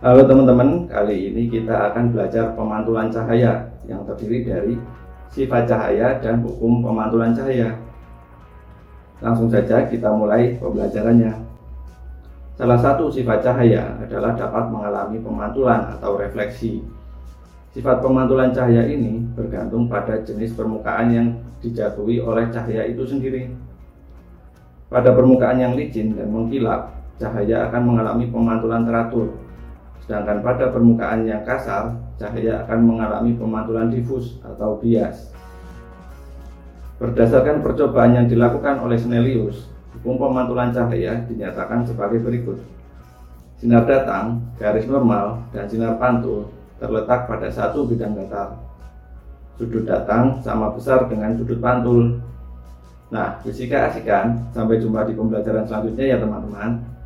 Halo teman-teman, kali ini kita akan belajar pemantulan cahaya yang terdiri dari sifat cahaya dan hukum pemantulan cahaya. Langsung saja kita mulai pembelajarannya. Salah satu sifat cahaya adalah dapat mengalami pemantulan atau refleksi. Sifat pemantulan cahaya ini bergantung pada jenis permukaan yang dijatuhi oleh cahaya itu sendiri. Pada permukaan yang licin dan mengkilap, cahaya akan mengalami pemantulan teratur Sedangkan pada permukaan yang kasar, cahaya akan mengalami pemantulan difus atau bias. Berdasarkan percobaan yang dilakukan oleh Snellius, hukum pemantulan cahaya dinyatakan sebagai berikut. Sinar datang, garis normal, dan sinar pantul terletak pada satu bidang datar. Sudut datang sama besar dengan sudut pantul. Nah, fisika asikan. Sampai jumpa di pembelajaran selanjutnya ya teman-teman.